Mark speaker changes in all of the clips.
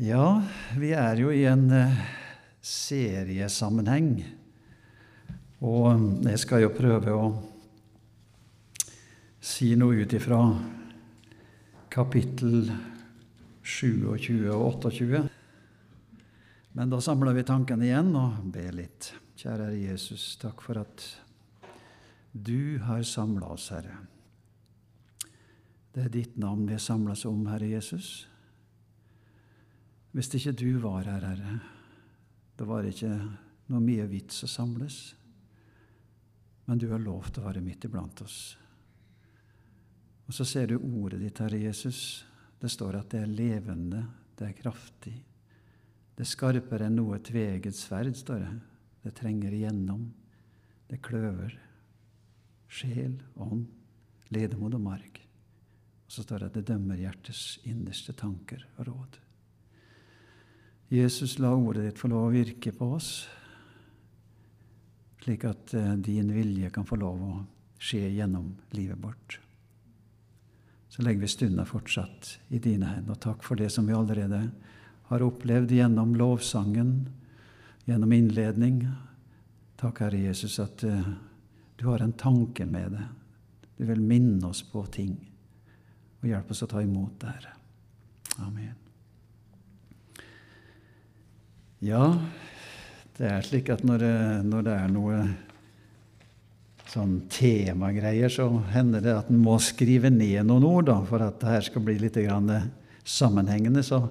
Speaker 1: Ja, vi er jo i en eh, seriesammenheng. Og jeg skal jo prøve å si noe ut ifra kapittel 27 og 28. Men da samler vi tankene igjen og ber litt. Kjære Jesus, takk for at du har samla oss, Herre. Det er ditt navn vi samles om, Herre Jesus. Hvis ikke du var her, Herre, da var det ikke noe mye vits å samles. Men du har lovt å være midt iblant oss. Og så ser du ordet ditt, Herre Jesus. Det står at det er levende, det er kraftig. Det er skarpere enn noe tveget sverd, står det. Det trenger igjennom. Det kløver sjel, ånd, ledemod og marg. Og så står det at det dømmer hjertets innerste tanker og råd. Jesus, la ordet ditt få lov å virke på oss, slik at eh, din vilje kan få lov å skje gjennom livet vårt. Så legger vi stunda fortsatt i dine hender. Og takk for det som vi allerede har opplevd gjennom lovsangen, gjennom innledning. Takk, Herre Jesus, at uh, du har en tanke med det. Du vil minne oss på ting og hjelpe oss å ta imot det, Herre. Amen. Ja, det er slik at når, når det er noe sånn temagreier, så hender det at en må skrive ned noen ord da, for at det her skal bli litt sammenhengende. Så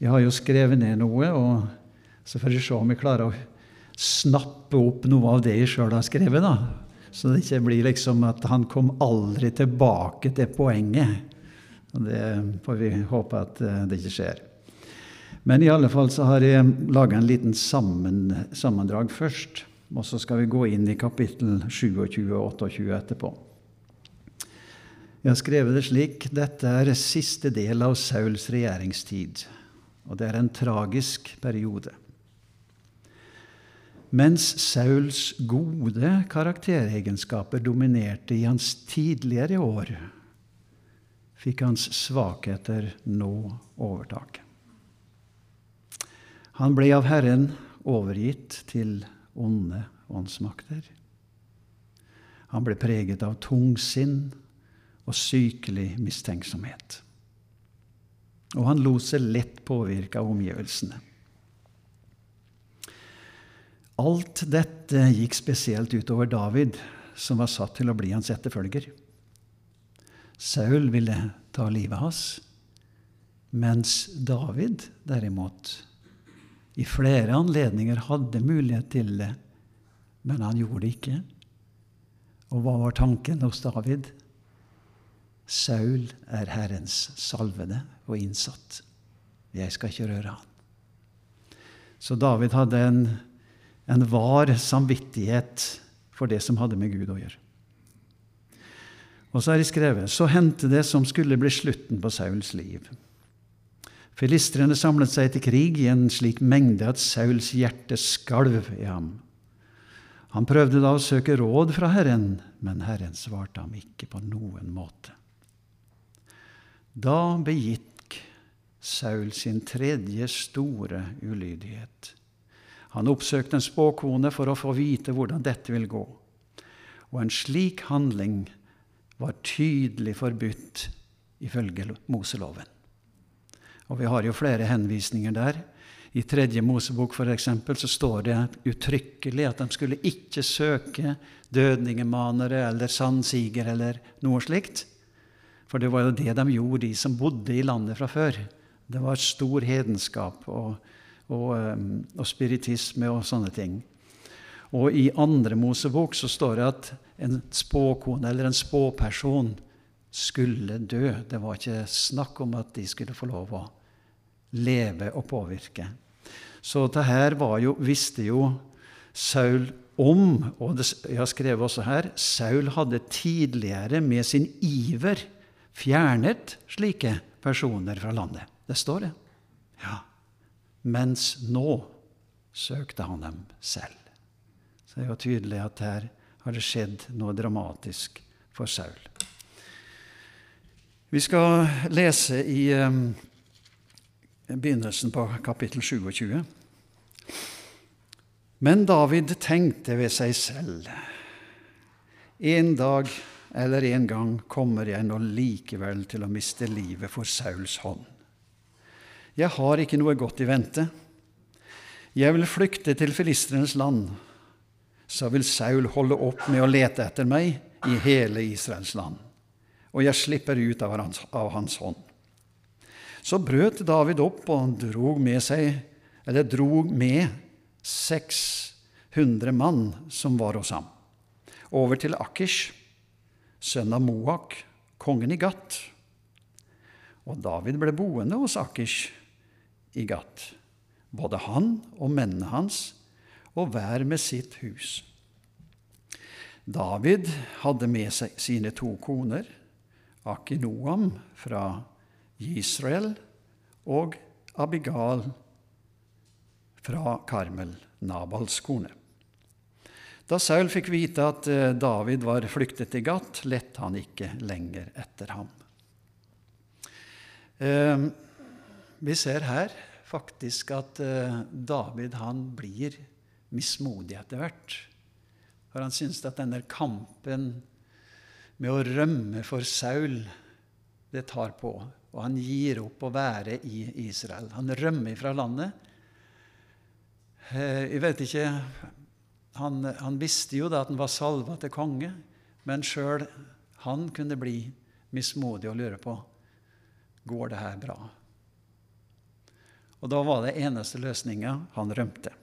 Speaker 1: jeg har jo skrevet ned noe, og så får vi se om vi klarer å snappe opp noe av det jeg sjøl har skrevet. da. Så det ikke blir liksom at han kom aldri tilbake til poenget. Og det får vi håpe at eh, det ikke skjer. Men i alle fall så har jeg laga en liten sammen, sammendrag først. Og så skal vi gå inn i kapittel 27 og 28 etterpå. Jeg har skrevet det slik dette er siste del av Sauls regjeringstid, og det er en tragisk periode. Mens Sauls gode karakteregenskaper dominerte i hans tidligere år, fikk hans svakheter nå overtaket. Han ble av Herren overgitt til onde åndsmakter. Han ble preget av tungsinn og sykelig mistenksomhet. Og han lot seg lett påvirke av omgivelsene. Alt dette gikk spesielt utover David, som var satt til å bli hans etterfølger. Saul ville ta livet hans, mens David derimot i flere anledninger hadde mulighet til det, men han gjorde det ikke. Og hva var tanken hos David? Saul er Herrens salvede og innsatt. Jeg skal ikke røre han. Så David hadde en, en var samvittighet for det som hadde med Gud å gjøre. Og så er det skrevet så hendte det som skulle bli slutten på Sauls liv. Filistrene samlet seg til krig i en slik mengde at Sauls hjerte skalv i ham. Han prøvde da å søke råd fra Herren, men Herren svarte ham ikke på noen måte. Da begikk Saul sin tredje store ulydighet. Han oppsøkte en spåkone for å få vite hvordan dette vil gå. Og en slik handling var tydelig forbudt ifølge Moseloven. Og vi har jo flere henvisninger der. I tredje Mosebok for eksempel, så står det uttrykkelig at de skulle ikke søke dødningemanere eller sandsiger eller noe slikt. For det var jo det de gjorde, de som bodde i landet fra før. Det var stor hedenskap og, og, um, og spiritisme og sånne ting. Og i andre Mosebok så står det at en spåkone eller en spåperson skulle dø. Det var ikke snakk om at de skulle få lov å leve og påvirke. Så det her jo, visste jo Saul om, og det, jeg har skrevet også her Saul hadde tidligere med sin iver fjernet slike personer fra landet. Det står det. Ja. Mens nå søkte han dem selv. Så det er jo tydelig at her har det skjedd noe dramatisk for Saul. Vi skal lese i um, begynnelsen på kapittel 27. Men David tenkte ved seg selv. En dag eller en gang kommer jeg nå likevel til å miste livet for Sauls hånd. Jeg har ikke noe godt i vente. Jeg vil flykte til filistrenes land. Så vil Saul holde opp med å lete etter meg i hele Israels land, og jeg slipper ut av hans, av hans hånd. Så brøt David opp og drog med seg, eller drog med 600 mann som var hos ham, over til Akish, sønn av Moak, kongen i Gat. Og David ble boende hos Akish i Gat, både han og mennene hans, og hver med sitt hus. David hadde med seg sine to koner, Akinoam fra Israel og Abigal fra Karmel, Nabals kone. Da Saul fikk vite at eh, David var flyktet til Gat, lette han ikke lenger etter ham. Eh, vi ser her faktisk at eh, David han blir mismodig etter hvert. For han syns at denne kampen med å rømme for Saul, det tar på. Og han gir opp å være i Israel. Han rømmer fra landet. Eh, jeg vet ikke Han, han visste jo da at han var salva til konge, men sjøl han kunne bli mismodig og lure på går det her bra. Og da var det eneste løsninga han rømte.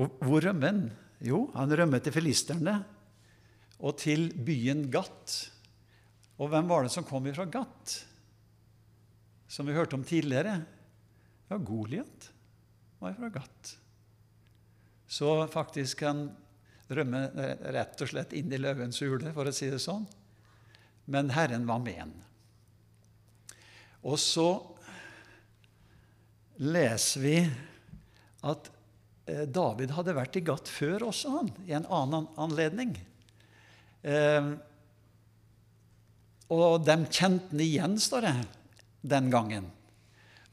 Speaker 1: Og hvor rømmer han? Jo, han rømmer til filisterne og til byen Gatt. Og hvem var det som kom fra Gatt, Som vi hørte om tidligere. Ja, Goliat var fra Gatt. Så faktisk kan rømme rett og slett inn i løvens hule, for å si det sånn. Men Herren var med ham. Og så leser vi at eh, David hadde vært i Gatt før også, han, i en annen anledning. Eh, og de kjente han igjen, står det, den gangen.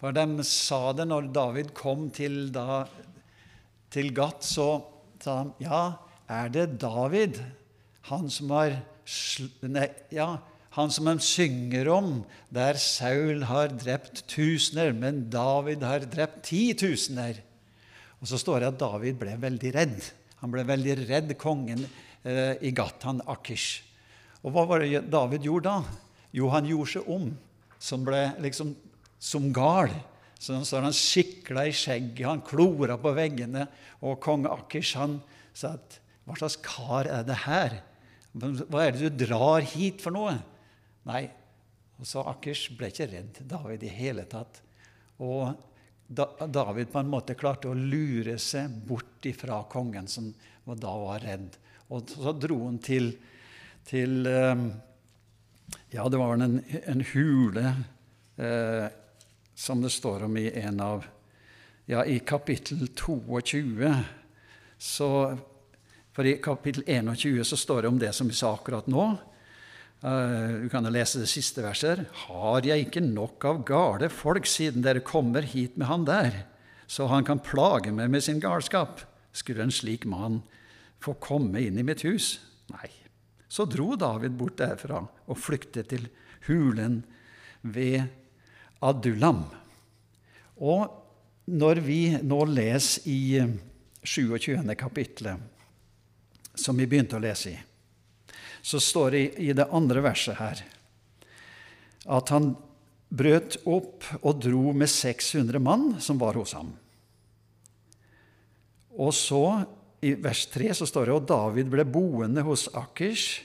Speaker 1: For de sa det når David kom til, da, til Gat, så sa de ja, er det David, han som har nei, ja, han som de synger om, der Saul har drept tusener, men David har drept titusener. Og så står det at David ble veldig redd. Han ble veldig redd, kongen i Gat, han Akish. Og hva var det David gjorde da? Jo, han gjorde seg om, som ble liksom som gal. Så han, skikla i skjegget, han klora på veggene. Og kong Akish han sa at hva slags kar er det her? Hva er det du drar hit for noe? Nei, og så Akish ble ikke redd David i hele tatt. Og David på en måte klarte å lure seg bort ifra kongen, som da var redd. Og så dro han til, til eh, Ja, det var en, en hule eh, som det står om i en av Ja, i kapittel 22 så For i kapittel 21 så står det om det som vi sa akkurat nå. Uh, du kan jo lese det siste verset. Har jeg ikke nok av gale folk siden dere kommer hit med han der, så han kan plage meg med sin galskap? Skulle en slik mann få komme inn i mitt hus? Nei. Så dro David bort derfra og flyktet til hulen ved Adulam. Og når vi nå leser i 27. Eh, kapittelet, som vi begynte å lese i, så står det i det andre verset her at han brøt opp og dro med 600 mann som var hos ham. Og så, i vers 3, så står det at David ble boende hos Akers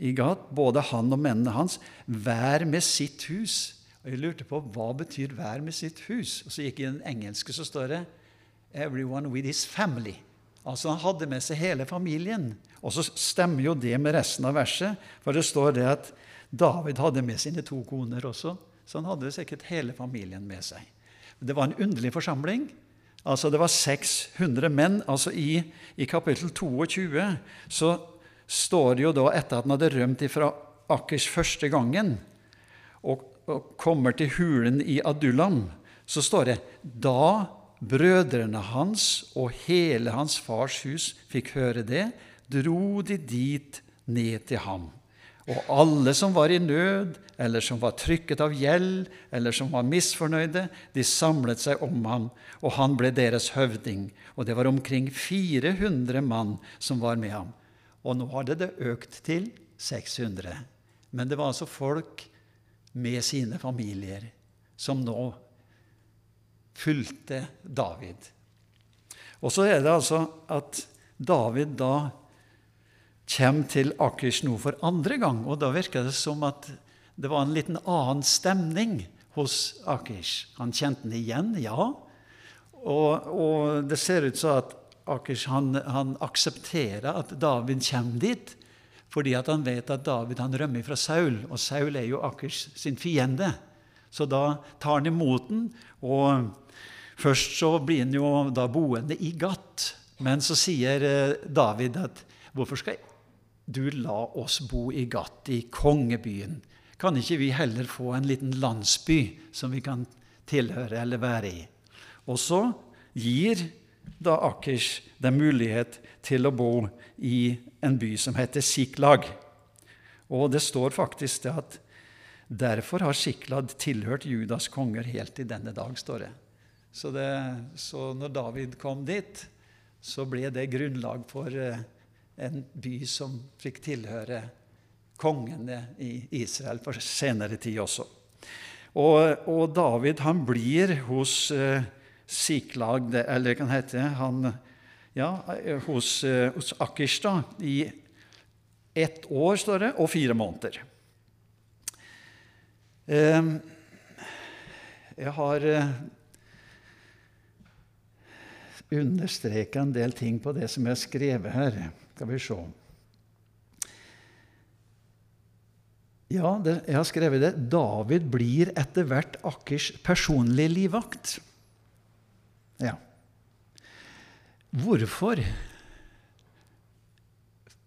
Speaker 1: i Gat, både han og mennene hans, hver med sitt hus. Og Jeg lurte på hva betyr 'hver med sitt hus'. Og Så gikk jeg i den engelske, så står det 'everyone with his family'. Altså Han hadde med seg hele familien. Og så stemmer jo det med resten av verset, for det står det at David hadde med sine to koner også. Så han hadde sikkert hele familien med seg. Det var en underlig forsamling. Altså Det var 600 menn. altså I, i kapittel 22 så står det jo da, etter at han hadde rømt fra Akers første gangen, og, og kommer til hulen i Adullam, så står det da brødrene hans og hele hans fars hus fikk høre det, dro de dit ned til ham. Og alle som var i nød, eller som var trykket av gjeld, eller som var misfornøyde, de samlet seg om ham, og han ble deres høvding. Og det var omkring 400 mann som var med ham. Og nå hadde det økt til 600. Men det var altså folk med sine familier som nå fulgte David. Og så er det altså at David da kommer til Akers nå for andre gang. Og da virker det som at det var en liten annen stemning hos Akers. Han kjente den igjen, ja. Og, og det ser ut som at Akers han, han, aksepterer at David kommer dit, fordi at han vet at David han rømmer fra Saul, og Saul er jo Akers sin fiende. Så da tar han imot den, og først så blir han jo da boende i Gatt. Men så sier eh, David at hvorfor skal du la oss bo i gatt i kongebyen? Kan ikke vi heller få en liten landsby som vi kan tilhøre eller være i? Og så gir da Akers dem mulighet til å bo i en by som heter Siklag. Og det står faktisk det at derfor har Siklag tilhørt Judas konger helt til denne dag, står det. Så, det. så når David kom dit, så ble det grunnlag for eh, en by som fikk tilhøre kongene i Israel for senere tid også. Og, og David han blir hos eh, Siklag, eller kan hete han, ja, hos, eh, hos Akish i ett år, står det, og fire måneder. Eh, jeg har eh, understreka en del ting på det som jeg har skrevet her. Skal vi se. Ja, det, jeg har skrevet det. David blir etter hvert Akkers personlige livvakt. Ja. Hvorfor?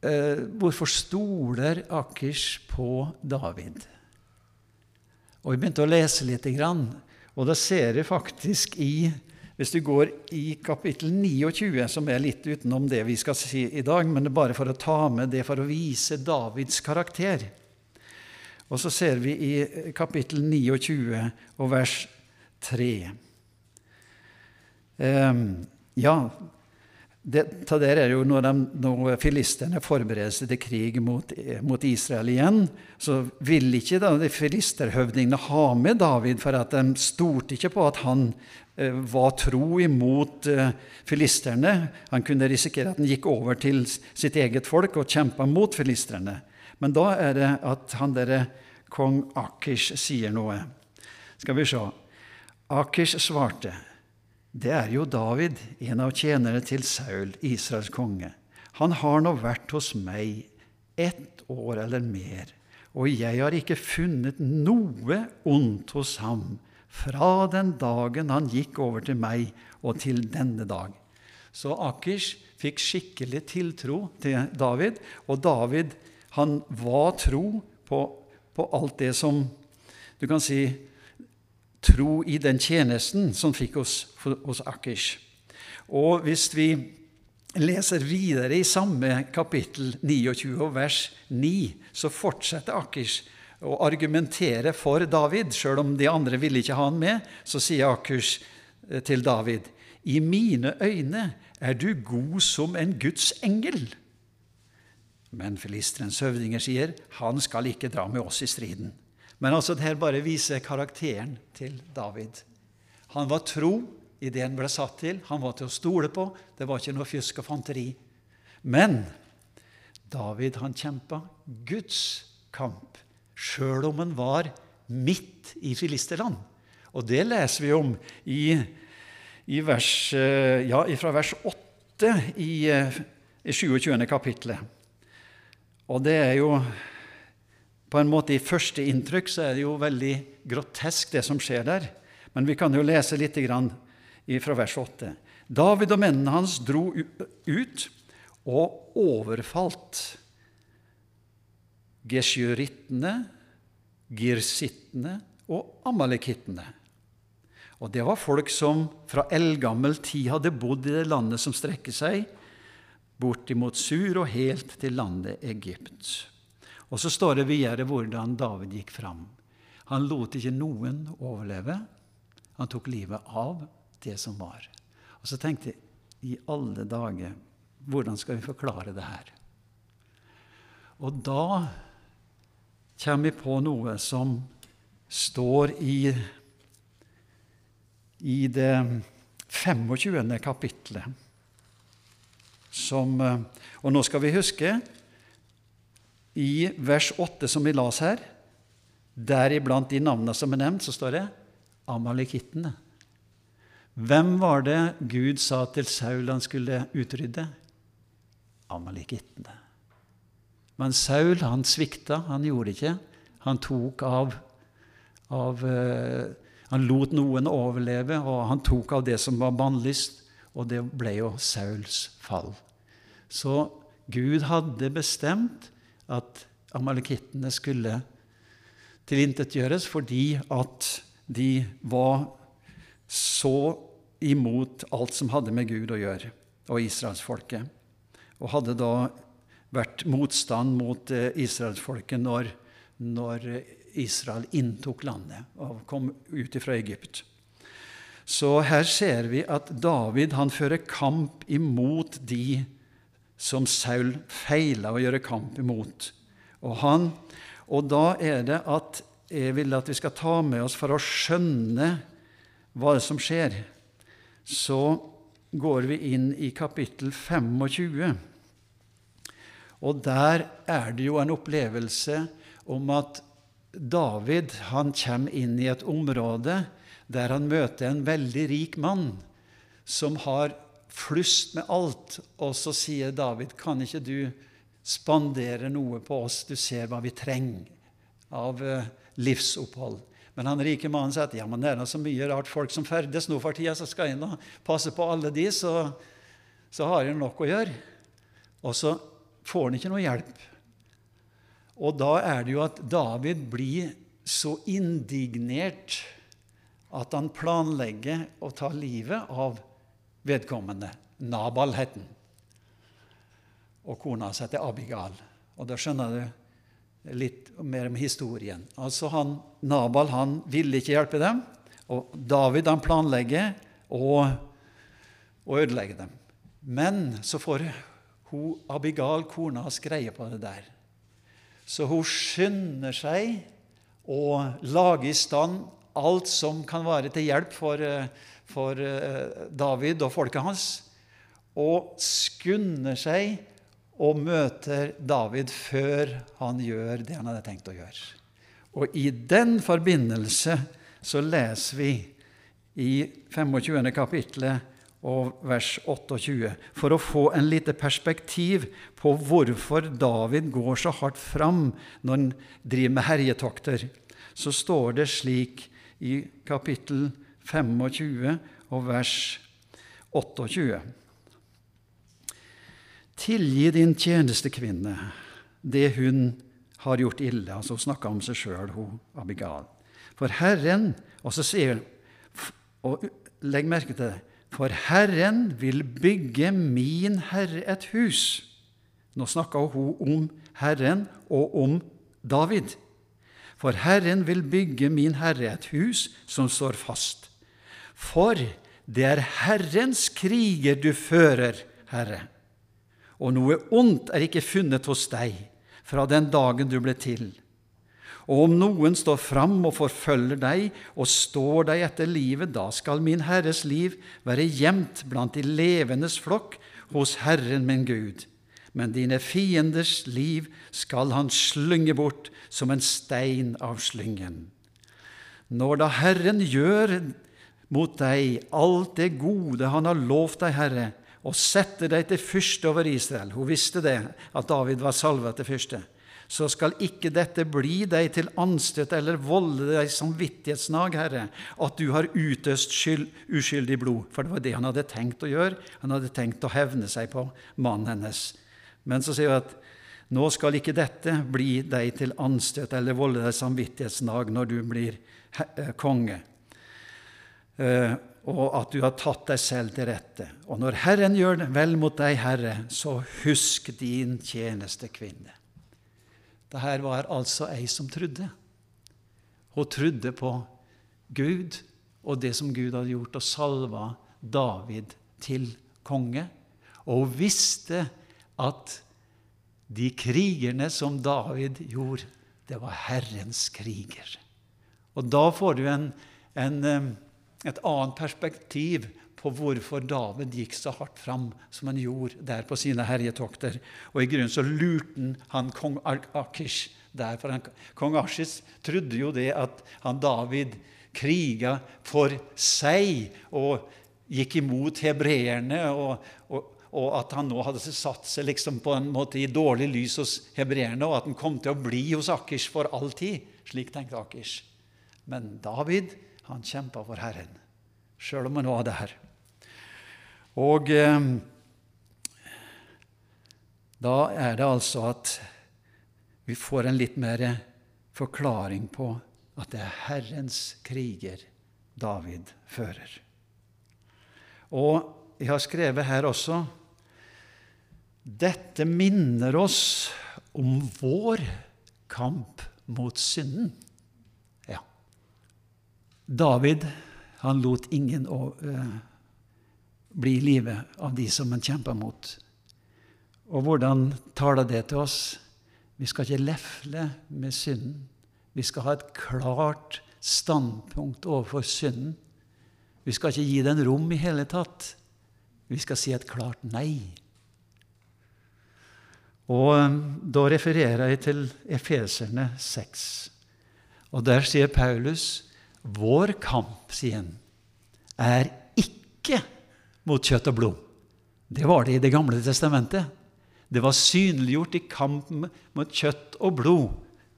Speaker 1: Eh, hvorfor stoler Akers på David? Og Vi begynte å lese litt, og da ser vi faktisk i hvis du går i kapittel 29, som er litt utenom det vi skal si i dag, men det er bare for å ta med det for å vise Davids karakter. Og så ser vi i kapittel 29 og vers 3. Um, ehm, ja, det, der er jo når, de, når filistene forbereder seg til krig mot, mot, Israel igjen, så vil ikke da de filisterhøvdingene ha med David, for at de stolte ikke på at han eh, var tro imot eh, filisterne. Han kunne risikere at han gikk over til sitt eget folk og kjempa mot filisterne. Men da er det at han derre kong Akish sier noe. Skal vi se. Akish svarte. Det er jo David, en av tjenerne til Saul, Israels konge. Han har nå vært hos meg ett år eller mer, og jeg har ikke funnet noe ondt hos ham fra den dagen han gikk over til meg, og til denne dag. Så Akish fikk skikkelig tiltro til David, og David han var tro på, på alt det som du kan si tro i den tjenesten som fikk oss hos Akers. Og hvis vi leser videre i samme kapittel 29 vers 9, så fortsetter Akers å argumentere for David. Sjøl om de andre ville ikke ha han med, så sier Akish eh, til David.: I mine øyne er du god som en Guds engel. Men filisterens høvdinger sier, han skal ikke dra med oss i striden. Men altså, det her bare viser karakteren til David. Han var tro i det han ble satt til. Han var til å stole på. Det var ikke noe fjusk og fanteri. Men David han kjempa Guds kamp, sjøl om han var midt i filisterland. Og det leser vi om i, i vers, eh, ja, fra vers 8 i, eh, i 27. kapittelet. Og det er jo på en måte I første inntrykk så er det jo veldig grotesk, det som skjer der. Men vi kan jo lese litt fra vers 8. David og mennene hans dro ut og overfalt gesjurittene, girsittene og amalekittene. Og det var folk som fra eldgammel tid hadde bodd i det landet som strekker seg bortimot Sur og helt til landet Egypt. Og så står det videre hvordan David gikk fram. Han lot ikke noen overleve. Han tok livet av det som var. Og så tenkte jeg i alle dager hvordan skal vi forklare det her? Og da kommer vi på noe som står i, i det 25. kapitlet. Som, og nå skal vi huske i vers 8 som vi las her, deriblant de navnene som er nevnt, så står det amalekittene. Hvem var det Gud sa til Saul han skulle utrydde? Amalekittene. Men Saul han svikta, han gjorde ikke. Han tok av, av uh, Han lot noen overleve, og han tok av det som var bannlyst, og det ble jo Sauls fall. Så Gud hadde bestemt at amalekittene skulle tilintetgjøres fordi at de var så imot alt som hadde med Gud å gjøre, og israelsfolket. Og hadde da vært motstand mot eh, israelsfolket når, når Israel inntok landet og kom ut fra Egypt. Så her ser vi at David han fører kamp imot de som Saul feila å gjøre kamp imot. Og, han, og da er det at jeg vil at vi skal ta med oss for å skjønne hva som skjer. Så går vi inn i kapittel 25. Og der er det jo en opplevelse om at David han kommer inn i et område der han møter en veldig rik mann som har flust med alt. Og så sier David, kan ikke du spandere noe på oss? Du ser hva vi trenger av eh, livsopphold. Men han rike mannen sier at ja, men det er så mye rart folk som ferdes nå for tida, så skal jeg nå passe på alle de, så, så har jeg nok å gjøre. Og så får han ikke noe hjelp. Og da er det jo at David blir så indignert at han planlegger å ta livet av vedkommende. Nabal het han. Og kona hans heter Abigal. Og da skjønner du litt mer om historien. Altså han, Nabal han ville ikke hjelpe dem, og David han planlegger å, å ødelegge dem. Men så får hun Abigal, kona hans, greie på det der. Så hun skynder seg å lage i stand alt som kan være til hjelp for, eh, for eh, David og folket hans, og skunder seg og møter David før han gjør det han hadde tenkt å gjøre. Og i den forbindelse så leser vi i 25. kapittelet og vers 28, for å få en lite perspektiv på hvorfor David går så hardt fram når han driver med herjetokter, så står det slik i kapittel 25 og vers 28. Tilgi din tjenestekvinne det hun har gjort ille. Altså Hun snakka om seg sjøl, Abigal. For Herren Og så sier og Legg merke til det. For Herren vil bygge min Herre et hus. Nå snakka hun om Herren og om David. For Herren vil bygge min Herre et hus som står fast. For det er Herrens kriger du fører, Herre. Og noe ondt er ikke funnet hos deg fra den dagen du ble til. Og om noen står fram og forfølger deg og står deg etter livet, da skal min Herres liv være gjemt blant de levendes flokk hos Herren min Gud. Men dine fienders liv skal han slynge bort som en stein av slyngen. Når da Herren gjør mot deg alt det gode Han har lovt deg, Herre, og setter deg til fyrste over Israel Hun visste det, at David var salvet til fyrste. Så skal ikke dette bli deg til anstøt eller volde deg samvittighetsnag, Herre, at du har utøst skyld, uskyldig blod. For det var det han hadde tenkt å gjøre. Han hadde tenkt å hevne seg på mannen hennes. Men så sier hun at nå skal ikke dette bli deg til anstøt eller volde deg samvittighetsnag når du blir eh, konge. Uh, og at du har tatt deg selv til rette. Og når Herren gjør vel mot deg, Herre, så husk din tjenestekvinne. Dette var altså ei som trodde. Hun trodde på Gud og det som Gud hadde gjort, og salva David til konge. Og hun visste at de krigerne som David gjorde, det var Herrens kriger. Og da får du en, en et annet perspektiv på hvorfor David gikk så hardt fram som han gjorde der på sine herjetokter. Og i grunnen så lurte han kong Akish der. For han, kong Akish trodde jo det at han David kriga for seg og gikk imot hebreerne. Og, og, og, at han nå hadde satt seg liksom på en måte i dårlig lys hos hebreerne, og at han kom til å bli hos Akish for all tid. Slik tenkte Akish. Men David han kjempa for Herren, sjøl om han var der. Og eh, da er det altså at vi får en litt mer forklaring på at det er Herrens kriger David fører. Og jeg har skrevet her også dette minner oss om vår kamp mot synden. David han lot ingen å, uh, bli i live av de som han kjempa mot. Og hvordan taler det til oss? Vi skal ikke lefle med synden. Vi skal ha et klart standpunkt overfor synden. Vi skal ikke gi den rom i hele tatt. Vi skal si et klart nei. Og eh, Da refererer jeg til Efeserne 6. Og Der sier Paulus vår kamp, sier han, er ikke mot kjøtt og blod. Det var det i Det gamle testamentet. Det var synliggjort i kampen mot kjøtt og blod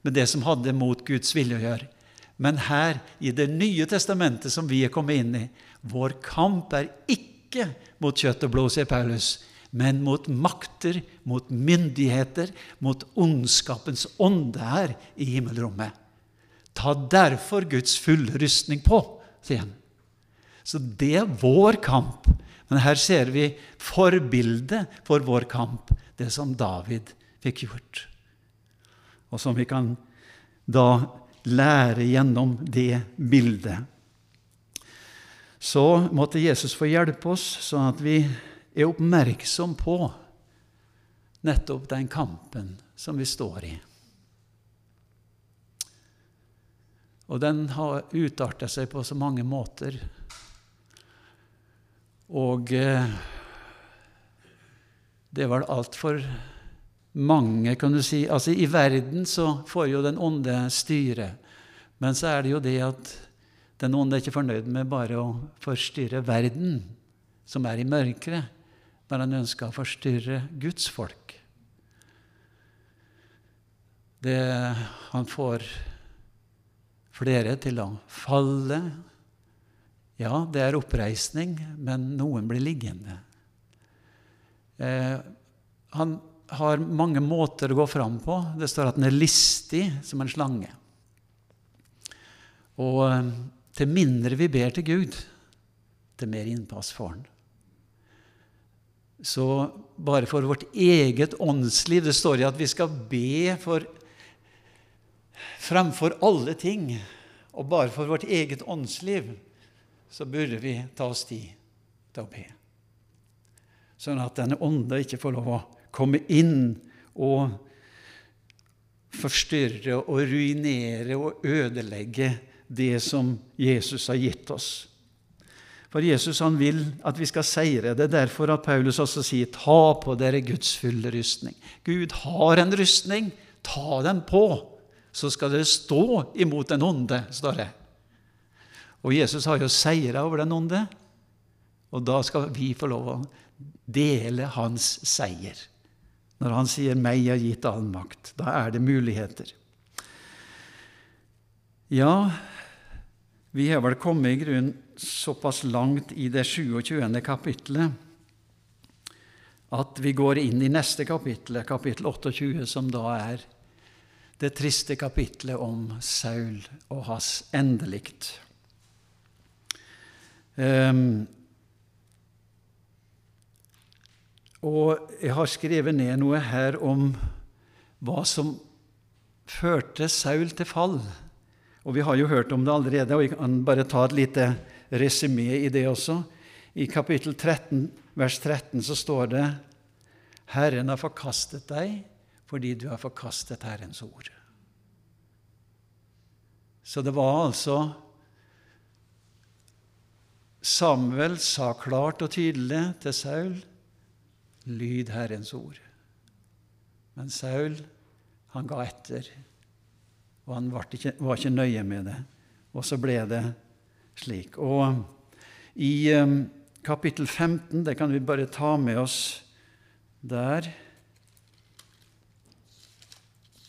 Speaker 1: med det som hadde mot Guds vilje å gjøre. Men her, i Det nye testamentet som vi er kommet inn i, vår kamp er ikke mot kjøtt og blod, sier Paulus, men mot makter, mot myndigheter, mot ondskapens ånde her i himmelrommet. Ta derfor Guds fulle rustning på, sier han. Så det er vår kamp. Men her ser vi forbildet for vår kamp, det som David fikk gjort. Og som vi kan da lære gjennom det bildet. Så måtte Jesus få hjelpe oss, sånn at vi er oppmerksom på nettopp den kampen som vi står i. Og den har utarta seg på så mange måter. Og eh, det er vel altfor mange, kan du si. Altså I verden så får jo den onde styre. Men så er det jo det at den onde er ikke fornøyd med bare å forstyrre verden, som er i mørket, men han ønsker å forstyrre Guds folk. Det, han får flere til å falle. Ja, det er oppreisning, men noen blir liggende. Eh, han har mange måter å gå fram på. Det står at han er listig som en slange. Og eh, til mindre vi ber til Gud, til mer innpass får han. Så bare for vårt eget åndsliv Det står i at vi skal be for Fremfor alle ting, og bare for vårt eget åndsliv, så burde vi ta oss tid til å be. Sånn at denne ånda ikke får lov å komme inn og forstyrre og ruinere og ødelegge det som Jesus har gitt oss. For Jesus han vil at vi skal seire. Det er derfor at Paulus også sier 'ta på dere Guds fulle rustning'. Gud har en rustning. Ta den på så skal dere stå imot den onde, står det. Og Jesus har jo seira over den onde, og da skal vi få lov å dele hans seier. Når han sier 'meg er gitt all makt', da er det muligheter. Ja, vi har vel kommet i grunn såpass langt i det 27. kapittelet at vi går inn i neste kapittel, kapittel 28, som da er det triste kapittelet om Saul og hans endelikt. Um, og jeg har skrevet ned noe her om hva som førte Saul til fall. Og vi har jo hørt om det allerede, og jeg kan bare ta et lite resymé i det også. I kapittel 13, vers 13 så står det Herren har forkastet deg fordi du har forkastet Herrens ord. Så det var altså Samuel sa klart og tydelig til Saul lyd Herrens ord. Men Saul, han ga etter, og han var ikke, var ikke nøye med det. Og så ble det slik. Og i um, kapittel 15, det kan vi bare ta med oss der,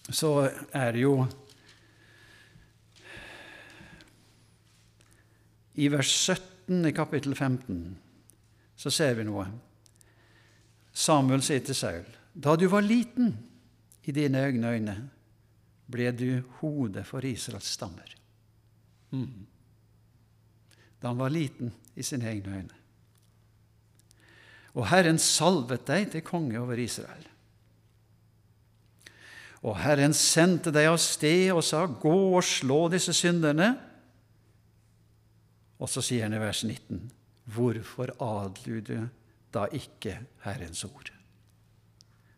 Speaker 1: så er det jo I vers 17 i kapittel 15 så ser vi noe. Samuel sier til Saul, da du var liten i dine egne øyne, ble du hodet for Israels stammer. Mm. Da han var liten i sine egne øyne. Og Herren salvet deg til konge over Israel. Og Herren sendte deg av sted og sa, Gå og slå disse synderne. Og så sier han i vers 19, Hvorfor adlyder du da ikke Herrens ord.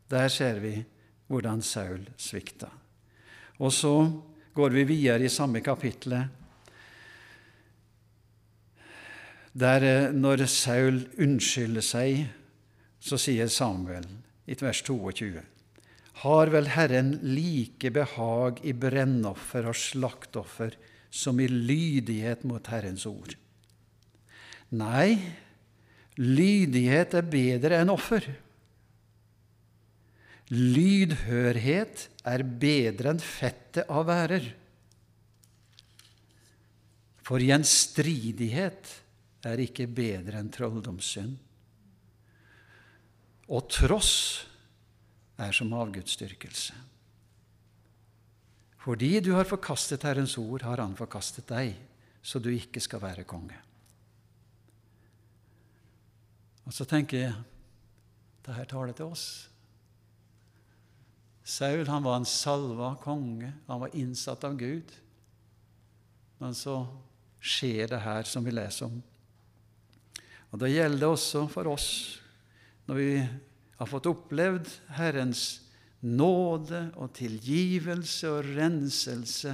Speaker 1: Der ser vi hvordan Saul svikta. Og så går vi videre i samme kapittelet, der eh, når Saul unnskylder seg, så sier Samuel i vers 22.: Har vel Herren like behag i brennoffer og slaktoffer som i lydighet mot Herrens ord? Nei, Lydighet er bedre enn offer. Lydhørhet er bedre enn fettet av værer. For gjenstridighet er ikke bedre enn trolldomssynd. Og tross er som avgudsdyrkelse. Fordi du har forkastet Herrens ord, har Han forkastet deg, så du ikke skal være konge. Og så tenker jeg det her taler til oss. Saul han var en salva konge, han var innsatt av Gud. Men så skjer det her som vi leser om. Og Da gjelder det også for oss, når vi har fått opplevd Herrens nåde og tilgivelse og renselse,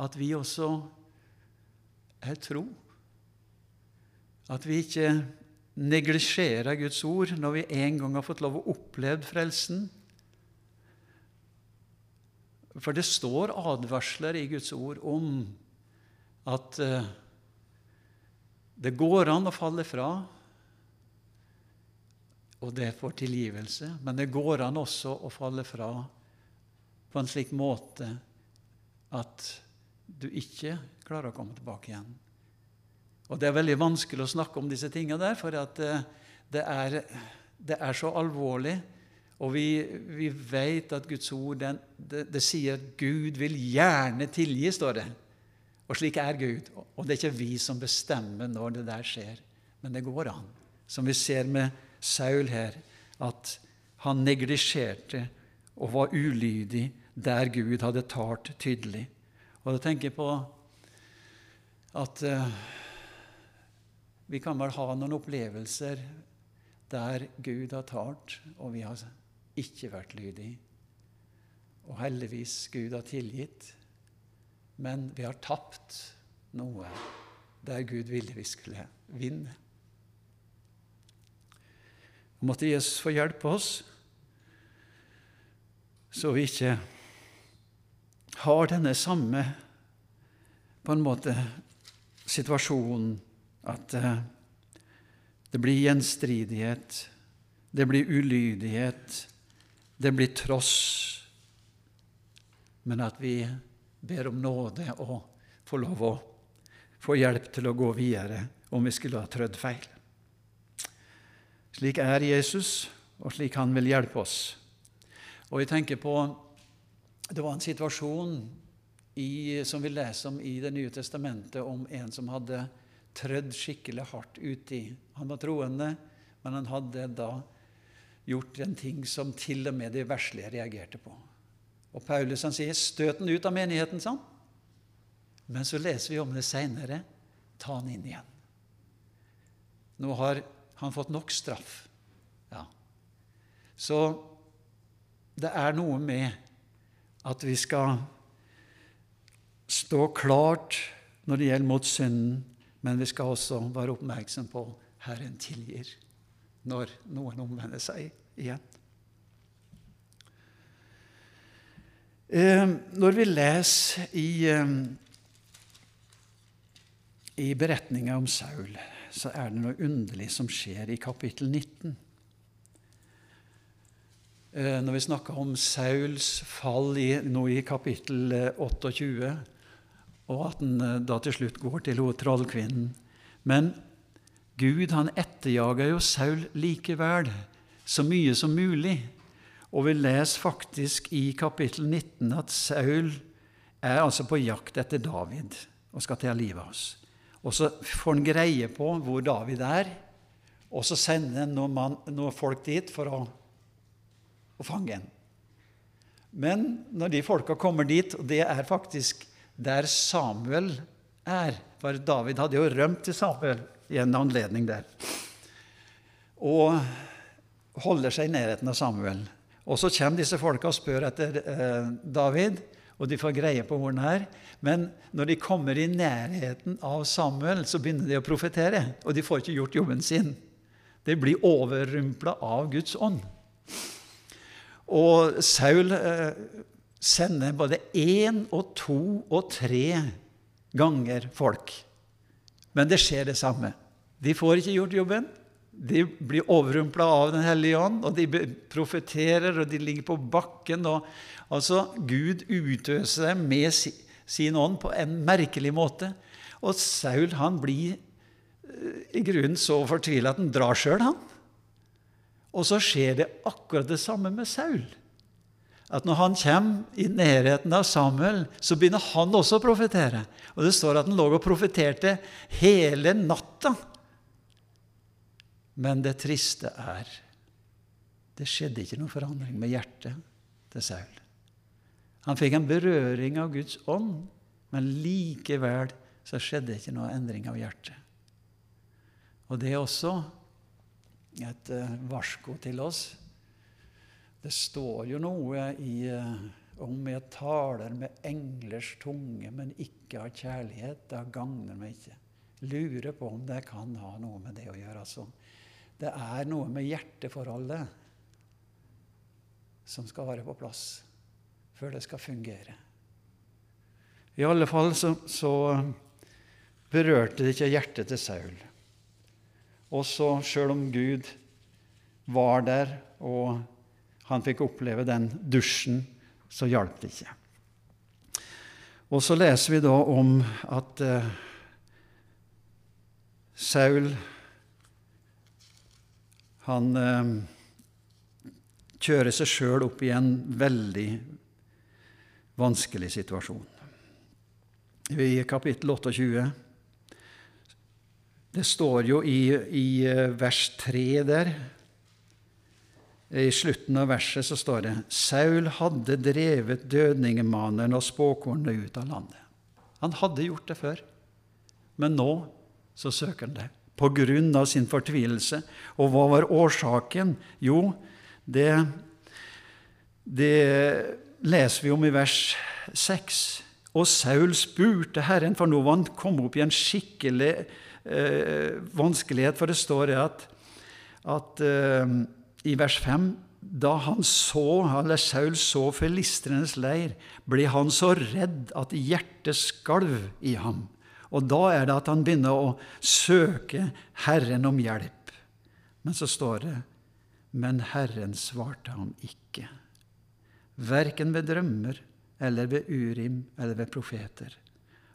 Speaker 1: at vi også er tro. At vi ikke neglisjerer Guds ord når vi en gang har fått lov å oppleve frelsen. For det står advarsler i Guds ord om at eh, det går an å falle fra, og det får tilgivelse. Men det går an også å falle fra på en slik måte at du ikke klarer å komme tilbake igjen. Og Det er veldig vanskelig å snakke om disse tingene der, for eh, det er, det er så alvorlig. Og vi, vi vet at Guds ord den, det, det, sier at Gud vil gjerne tilgi, står det. Og slik er Gud. Og det er ikke vi som bestemmer når det der skjer, men det går an. Som vi ser med Saul her, at han neglisjerte og var ulydig der Gud hadde talt tydelig. Og da tenker jeg på at uh, vi kan vel ha noen opplevelser der Gud har talt, og vi har ikke vært lydige. Og heldigvis Gud har tilgitt. Men vi har tapt noe der Gud ville vi skulle vinne. Og måtte Jesus få hjelpe oss, så vi ikke har denne samme på en måte situasjonen at eh, det blir gjenstridighet, det blir ulydighet, det blir tross, men at vi ber om nåde og får lov å få hjelp til å gå videre om vi skulle ha trødd feil. Slik er Jesus, og slik han vil hjelpe oss. Og jeg tenker på Det var en situasjon i, som vi leser om i Det nye testamentet, om en som hadde trødd skikkelig hardt uti. Han var troende, men han hadde da gjort en ting som til og med de verslige reagerte på. Og Paulus han sier 'støt den ut av menigheten', sånn. Men så leser vi om det seinere. Ta han inn igjen. Nå har han fått nok straff. Ja. Så det er noe med at vi skal stå klart når det gjelder mot synden, men vi skal også være oppmerksom på Herren tilgir når noen omvender seg igjen. Når vi leser i, eh, i beretninga om Saul, så er det noe underlig som skjer i kapittel 19. Eh, når vi snakker om Sauls fall i, nå i kapittel 28, og at han da til slutt går til trollkvinnen. Men Gud han etterjager jo Saul likevel, så mye som mulig. Og vi leser faktisk i kapittel 19 at Saul er altså på jakt etter David og skal ta livet av oss. Og så får han greie på hvor David er, og så sender han noen, noen folk dit for å, å fange ham. Men når de folka kommer dit, og det er faktisk der Samuel er For David hadde jo rømt til Samuel i en anledning der. Og holder seg i nærheten av Samuel. Og så kommer disse folka og spør etter eh, David, og de får greie på hvor han er. Men når de kommer i nærheten av Samuel, så begynner de å profetere. Og de får ikke gjort jobben sin. De blir overrumpla av Guds ånd. Og Saul eh, sender både én og to og tre ganger folk. Men det skjer det samme. De får ikke gjort jobben. De blir overrumpla av Den hellige ånd, og de profeterer, og de ligger på bakken. Og, altså, Gud utøser dem med sin ånd på en merkelig måte. Og Saul han blir eh, i grunnen så fortvila at han drar sjøl, han. Og så skjer det akkurat det samme med Saul. At når han kommer i nærheten av Samuel, så begynner han også å profetere. Og det står at han lå og profeterte hele natta. Men det triste er det skjedde ikke noen forandring med hjertet til Saul. Han fikk en berøring av Guds ånd, men likevel så skjedde ikke noen endring av hjertet. Og det er også et uh, varsko til oss. Det står jo noe i, uh, om jeg taler med englers tunge, men ikke har kjærlighet. Da gagner meg ikke. Lurer på om det kan ha noe med det å gjøre. altså. Det er noe med hjerteforholdet som skal være på plass før det skal fungere. I alle fall så, så berørte det ikke hjertet til Saul. Også sjøl om Gud var der, og han fikk oppleve den dusjen, så hjalp det ikke. Og så leser vi da om at uh, Saul han eh, kjører seg sjøl opp i en veldig vanskelig situasjon. I kapittel 28 Det står jo i, i eh, vers 3 der I slutten av verset så står det Saul hadde drevet dødningemaneren og spåkornene ut av landet. Han hadde gjort det før, men nå så søker han det på grunn av sin fortvilelse. Og hva var årsaken? Jo, det, det leser vi om i vers 6. Og Saul spurte Herren, for nå var han kommet opp i en skikkelig eh, vanskelighet. For det står at, at eh, i vers 5 da han så, eller Saul så filistrenes leir, ble han så redd at hjertet skalv i ham. Og da er det at han begynner å søke Herren om hjelp. Men så står det Men Herren svarte ham ikke. Verken ved drømmer eller ved Urim eller ved profeter.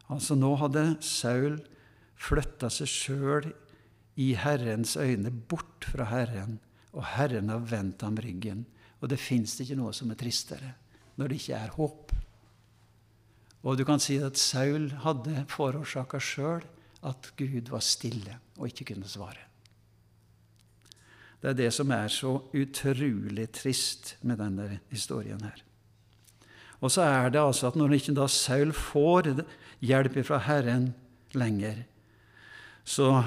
Speaker 1: Altså Nå hadde Saul flytta seg sjøl i Herrens øyne bort fra Herren, og Herren har vendt ham ryggen. Og det fins ikke noe som er tristere når det ikke er håp. Og du kan si at Saul hadde forårsaka sjøl at Gud var stille og ikke kunne svare. Det er det som er så utrolig trist med denne historien her. Og så er det altså at når ikke da Saul får hjelp fra Herren lenger, så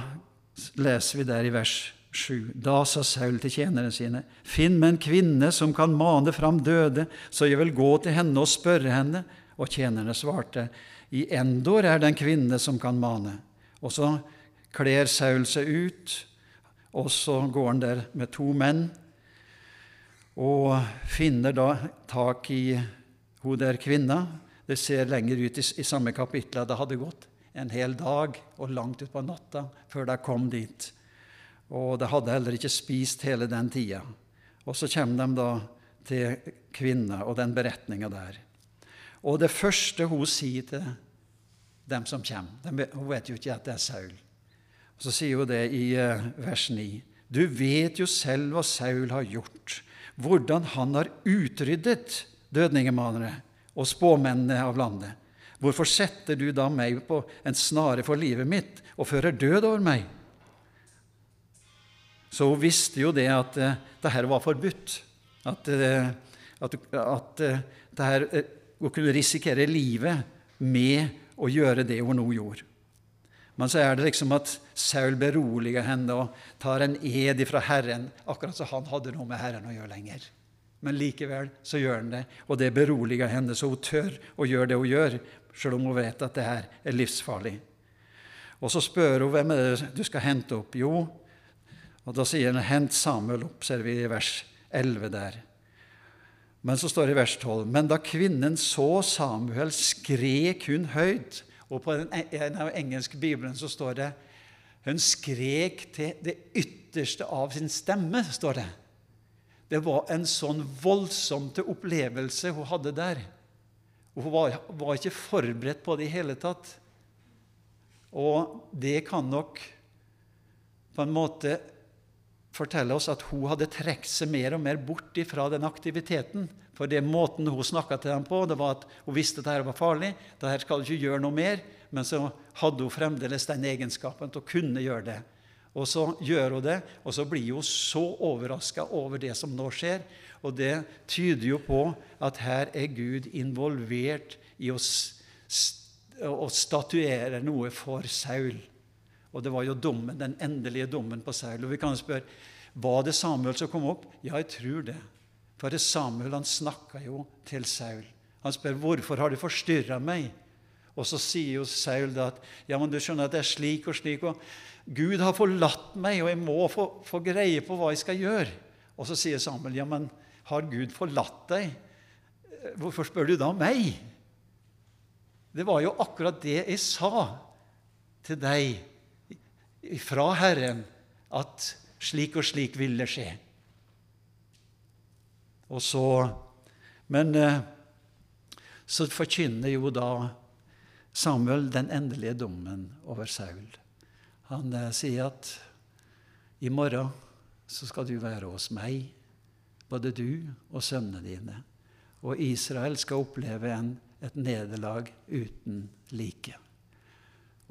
Speaker 1: leser vi der i vers 7. Da sa Saul til tjenerne sine.: Finn meg en kvinne som kan mane fram døde, så jeg vil gå til henne og spørre henne. Og tjenerne svarte, I Endor er det en kvinne som kan mane. Og så kler Saul seg ut, og så går han der med to menn og finner da tak i hun der kvinna. Det ser lenger ut i, i samme kapittel det hadde gått en hel dag og langt utpå natta før de kom dit. Og de hadde heller ikke spist hele den tida. Og så kommer de da til kvinna og den beretninga der. Og det første hun sier til dem som kommer Hun vet jo ikke at det er Saul. Så sier hun det i uh, vers 9. Du vet jo selv hva Saul har gjort, hvordan han har utryddet dødningemanere og spåmennene av landet. Hvorfor setter du da meg på en snare for livet mitt og fører død over meg? Så hun visste jo det at uh, det var forbudt. At, uh, at, at uh, det her, hun kunne risikere livet med å gjøre det hun nå gjorde. Men så er det liksom at Saul beroliger henne og tar en ed ifra Herren, akkurat som han hadde noe med Herren å gjøre lenger. Men likevel så gjør han det, og det beroliger henne, så hun tør å gjøre det hun gjør, selv om hun vet at det her er livsfarlig. Og så spør hun hvem er det du skal hente opp. Jo, og da sier han 'hent Samuel opp', ser vi i vers 11 der. Men så står det i vers 12.: Men da kvinnen så Samuel, skrek hun høyt. Og på den engelske bibelen så står det hun skrek til det ytterste av sin stemme. står Det Det var en sånn voldsom opplevelse hun hadde der. Hun var, var ikke forberedt på det i hele tatt. Og det kan nok på en måte fortelle oss at hun hadde trukket seg mer og mer bort fra den aktiviteten. For det måten hun snakka til dem på, det var at hun visste at dette var farlig. dette skal du ikke gjøre noe mer. Men så hadde hun fremdeles den egenskapen til å kunne gjøre det. Og så gjør hun det, og så blir hun så overraska over det som nå skjer. Og det tyder jo på at her er Gud involvert i å, å statuere noe for Saul. Og det var jo dommen, den endelige dommen på Saul. Og vi kan spørre var det Samuel som kom opp. Ja, jeg tror det. For det Samuel han snakka jo til Saul. Han spør hvorfor har du forstyrra meg. Og så sier jo Saul da at ja, men du skjønner at det er slik og slik. og Gud har forlatt meg, og jeg må få, få greie på hva jeg skal gjøre. Og så sier Samuel ja, men har Gud forlatt deg? Hvorfor spør du da meg? Det var jo akkurat det jeg sa til deg fra Herren, at slik og slik vil det skje. Og så Men eh, så forkynner jo da Samuel den endelige dommen over Saul. Han eh, sier at i morgen så skal du være hos meg både du og sønnene dine. Og Israel skal oppleve en, et nederlag uten like.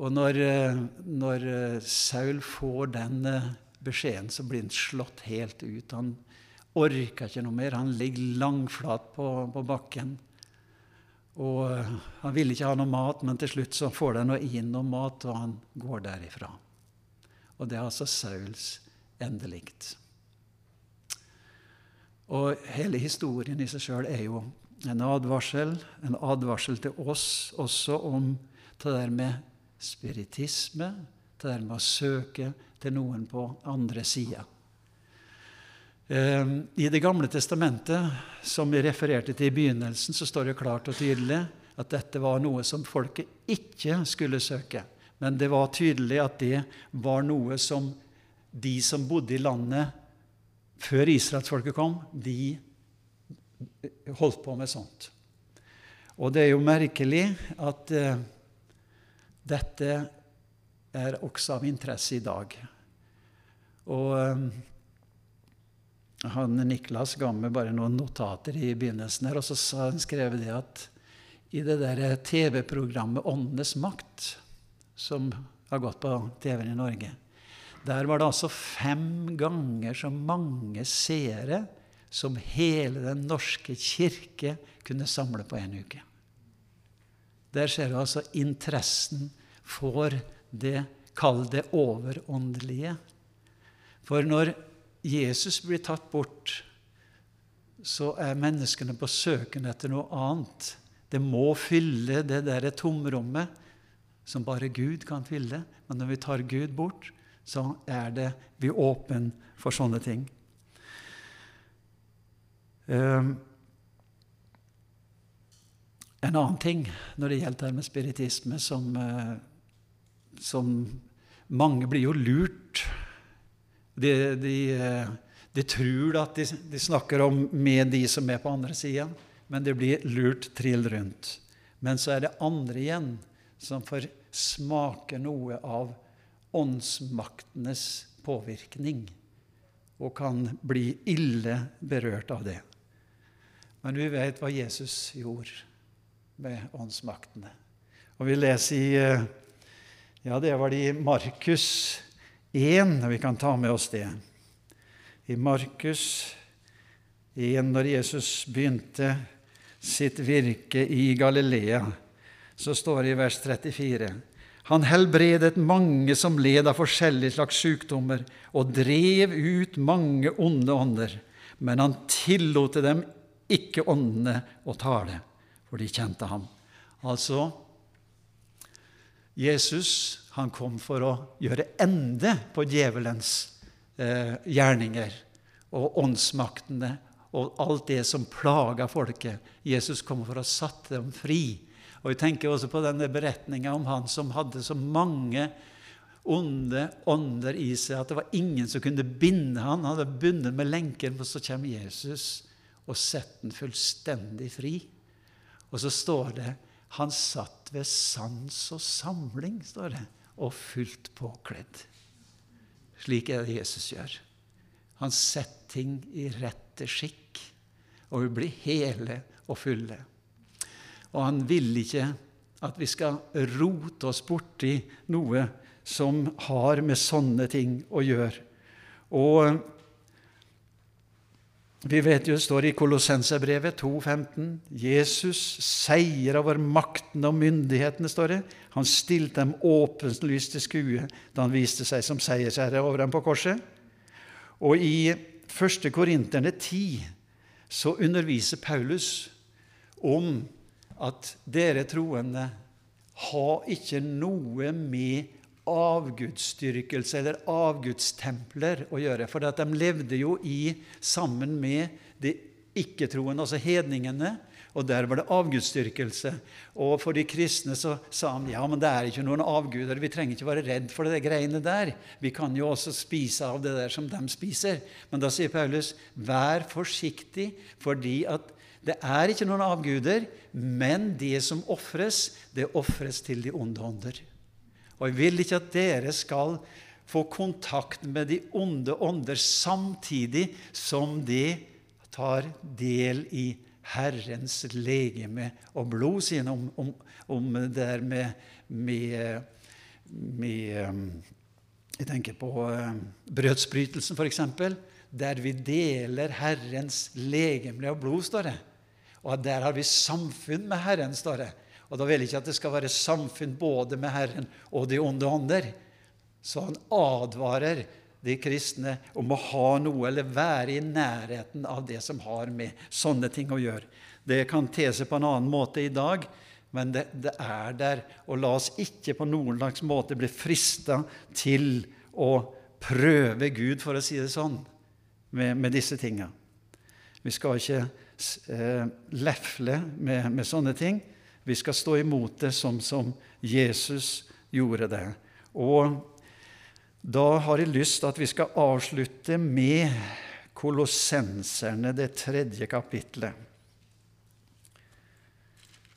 Speaker 1: Og når, eh, når, eh, Saul får den eh, beskjeden, så blir han slått helt ut. Han orker ikke noe mer. Han ligger langflat på, på bakken. Og Han vil ikke ha noe mat, men til slutt så får de inn noe mat, og han går derifra. Og det er altså Sauls endelikt. Og hele historien i seg sjøl er jo en advarsel, en advarsel til oss også om det der med spiritisme, det å søke til noen på andre sida. Ehm, I Det gamle testamentet, som vi refererte til i begynnelsen, så står det klart og tydelig at dette var noe som folket ikke skulle søke. Men det var tydelig at det var noe som de som bodde i landet før israelsfolket kom, de holdt på med sånt. Og det er jo merkelig at uh, dette er også av interesse i dag. Og um, han Niklas ga meg bare noen notater i begynnelsen, her, og så han skrevet det at i det der TV-programmet Åndenes makt, som har gått på TV-en i Norge, der var det altså fem ganger så mange seere som hele Den norske kirke kunne samle på en uke. Der ser du altså interessen for det, kall det overåndelige. For når Jesus blir tatt bort, så er menneskene på søken etter noe annet. Det må fylle det der tomrommet som bare Gud kan fylle. Men når vi tar Gud bort, så er det vi åpne for sånne ting. Um, en annen ting når det gjelder det med spiritisme, som, uh, som mange blir jo lurt de, de, eh, de tror at de, de, snakker om med de som er på andre sida, men det blir lurt trill rundt. Men så er det andre igjen som får smake noe av åndsmaktenes påvirkning og kan bli ille berørt av det. Men vi vet hva Jesus gjorde med åndsmaktene. Og vi leser i eh, Ja, det var det i Markus 1, vi kan ta med oss det. I Markus 1, når Jesus begynte sitt virke i Galilea, så står det i vers 34 han helbredet mange som led av forskjellige slags sykdommer, og drev ut mange onde ånder. Men han tillot dem ikke åndene å tale, for de kjente ham. Altså, Jesus han kom for å gjøre ende på djevelens eh, gjerninger og åndsmaktene og alt det som plaga folket. Jesus kom for å satte dem fri. Og Vi tenker også på denne beretninga om han som hadde så mange onde ånder i seg at det var ingen som kunne binde han. Han hadde bundet med lenken, og så kommer Jesus og setter den fullstendig fri. Og så står det han satt ved sans og samling, står det og fullt påkledd. Slik er det Jesus gjør. Han setter ting i rette skikk, og vi blir hele og fulle. Og han vil ikke at vi skal rote oss borti noe som har med sånne ting å gjøre. Og vi vet jo, det står i Kolossenserbrevet 2,15 Jesus seier over maktene og myndighetene, står det. Han stilte dem åpenlyst til skue da han viste seg som seiersherre over dem på korset. Og i 1. Korinterne 10 så underviser Paulus om at dere troende har ikke noe med avgudsdyrkelse eller avgudstempler å gjøre. For de levde jo i, sammen med de ikke-troende, altså hedningene. Og der var det avgudsdyrkelse. Og for de kristne så sa han ja, men det er ikke noen avguder. Vi trenger ikke være redd for det greiene der. Vi kan jo også spise av det der som de spiser. Men da sier Paulus, vær forsiktig, fordi at det er ikke noen avguder, men det som ofres, det ofres til de onde ånder. Og jeg vil ikke at dere skal få kontakt med de onde ånder samtidig som de tar del i Herrens legeme og blod, sier han om, om, om, det der med, med, med um, Jeg tenker på uh, brødsbrytelsen, f.eks., der vi deler Herrens legeme og blod, står det. Og der har vi samfunn med Herren, står det. Og da vil jeg ikke at det skal være samfunn både med Herren og de onde ånder. Så han advarer de kristne om å ha noe eller være i nærheten av det som har med sånne ting å gjøre. Det kan te seg på en annen måte i dag, men det, det er der. Og la oss ikke på noen slags måte bli frista til å prøve Gud, for å si det sånn, med, med disse tinga. Vi skal ikke eh, lefle med, med sånne ting. Vi skal stå imot det som, som Jesus gjorde det. Og da har jeg lyst til at vi skal avslutte med Kolossenserne, det tredje kapitlet.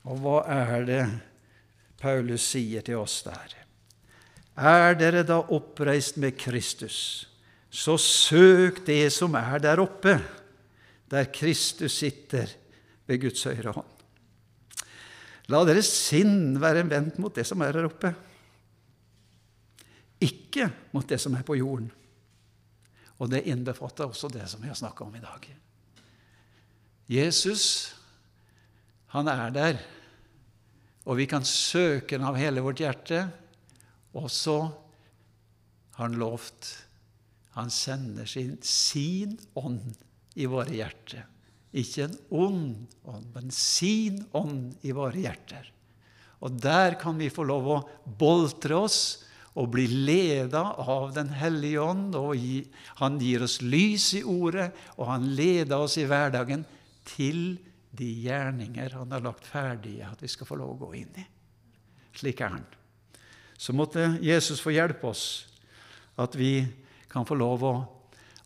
Speaker 1: Og hva er det Paulus sier til oss der? Er dere da oppreist med Kristus, så søk det som er der oppe, der Kristus sitter ved Guds høyre hånd. La deres sinn være vendt mot det som er her oppe, ikke mot det som er på jorden. Og det innbefatter også det som vi har snakka om i dag. Jesus, han er der, og vi kan søke ham av hele vårt hjerte. Og så har han lovt Han sender sin, sin ånd i våre hjerter. Ikke en ond ånd, men sin ånd i våre hjerter. Og der kan vi få lov å boltre oss og bli leda av Den hellige ånd. og Han gir oss lys i ordet, og han leder oss i hverdagen til de gjerninger han har lagt ferdige at vi skal få lov å gå inn i. Slik er han. Så måtte Jesus få hjelpe oss, at vi kan få lov å,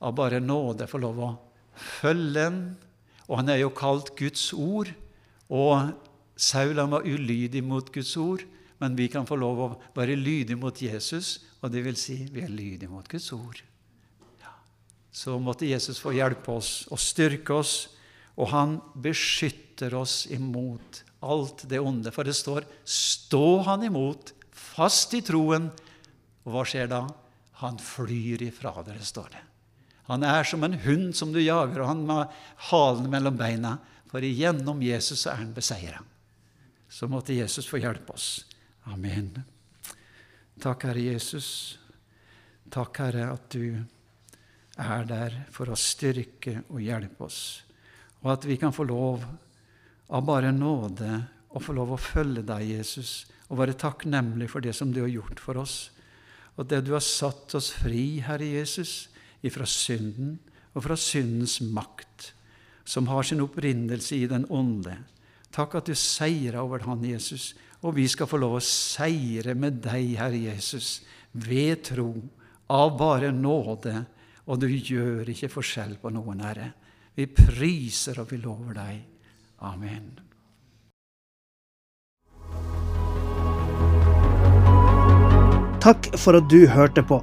Speaker 1: av bare nåde, få lov å følge ham. Og han er jo kalt Guds ord. Og Saul han var ulydig mot Guds ord, men vi kan få lov å være lydige mot Jesus, og det vil si vi er lydige mot Guds ord. Ja. Så måtte Jesus få hjelpe oss og styrke oss, og han beskytter oss imot alt det onde. For det står 'stå han imot', fast i troen. Og hva skjer da? Han flyr ifra dere, står det. Han er som en hund som du jager, og han med halen mellom beina. For igjennom Jesus er han beseira. Så måtte Jesus få hjelpe oss. Amen. Takk, Herre Jesus. Takk, Herre, at du er der for å styrke og hjelpe oss, og at vi kan få lov av bare nåde å få lov å følge deg, Jesus, og være takknemlig for det som du har gjort for oss, og det du har satt oss fri, Herre Jesus, ifra synden og fra syndens makt, som har sin opprinnelse i den ånde. Takk at du seira over Han, Jesus, og vi skal få lov å seire med deg, Herre Jesus, ved tro, av bare nåde, og du gjør ikke forskjell på noen, Herre. Vi priser og vi lover deg. Amen.
Speaker 2: Takk for at du hørte på.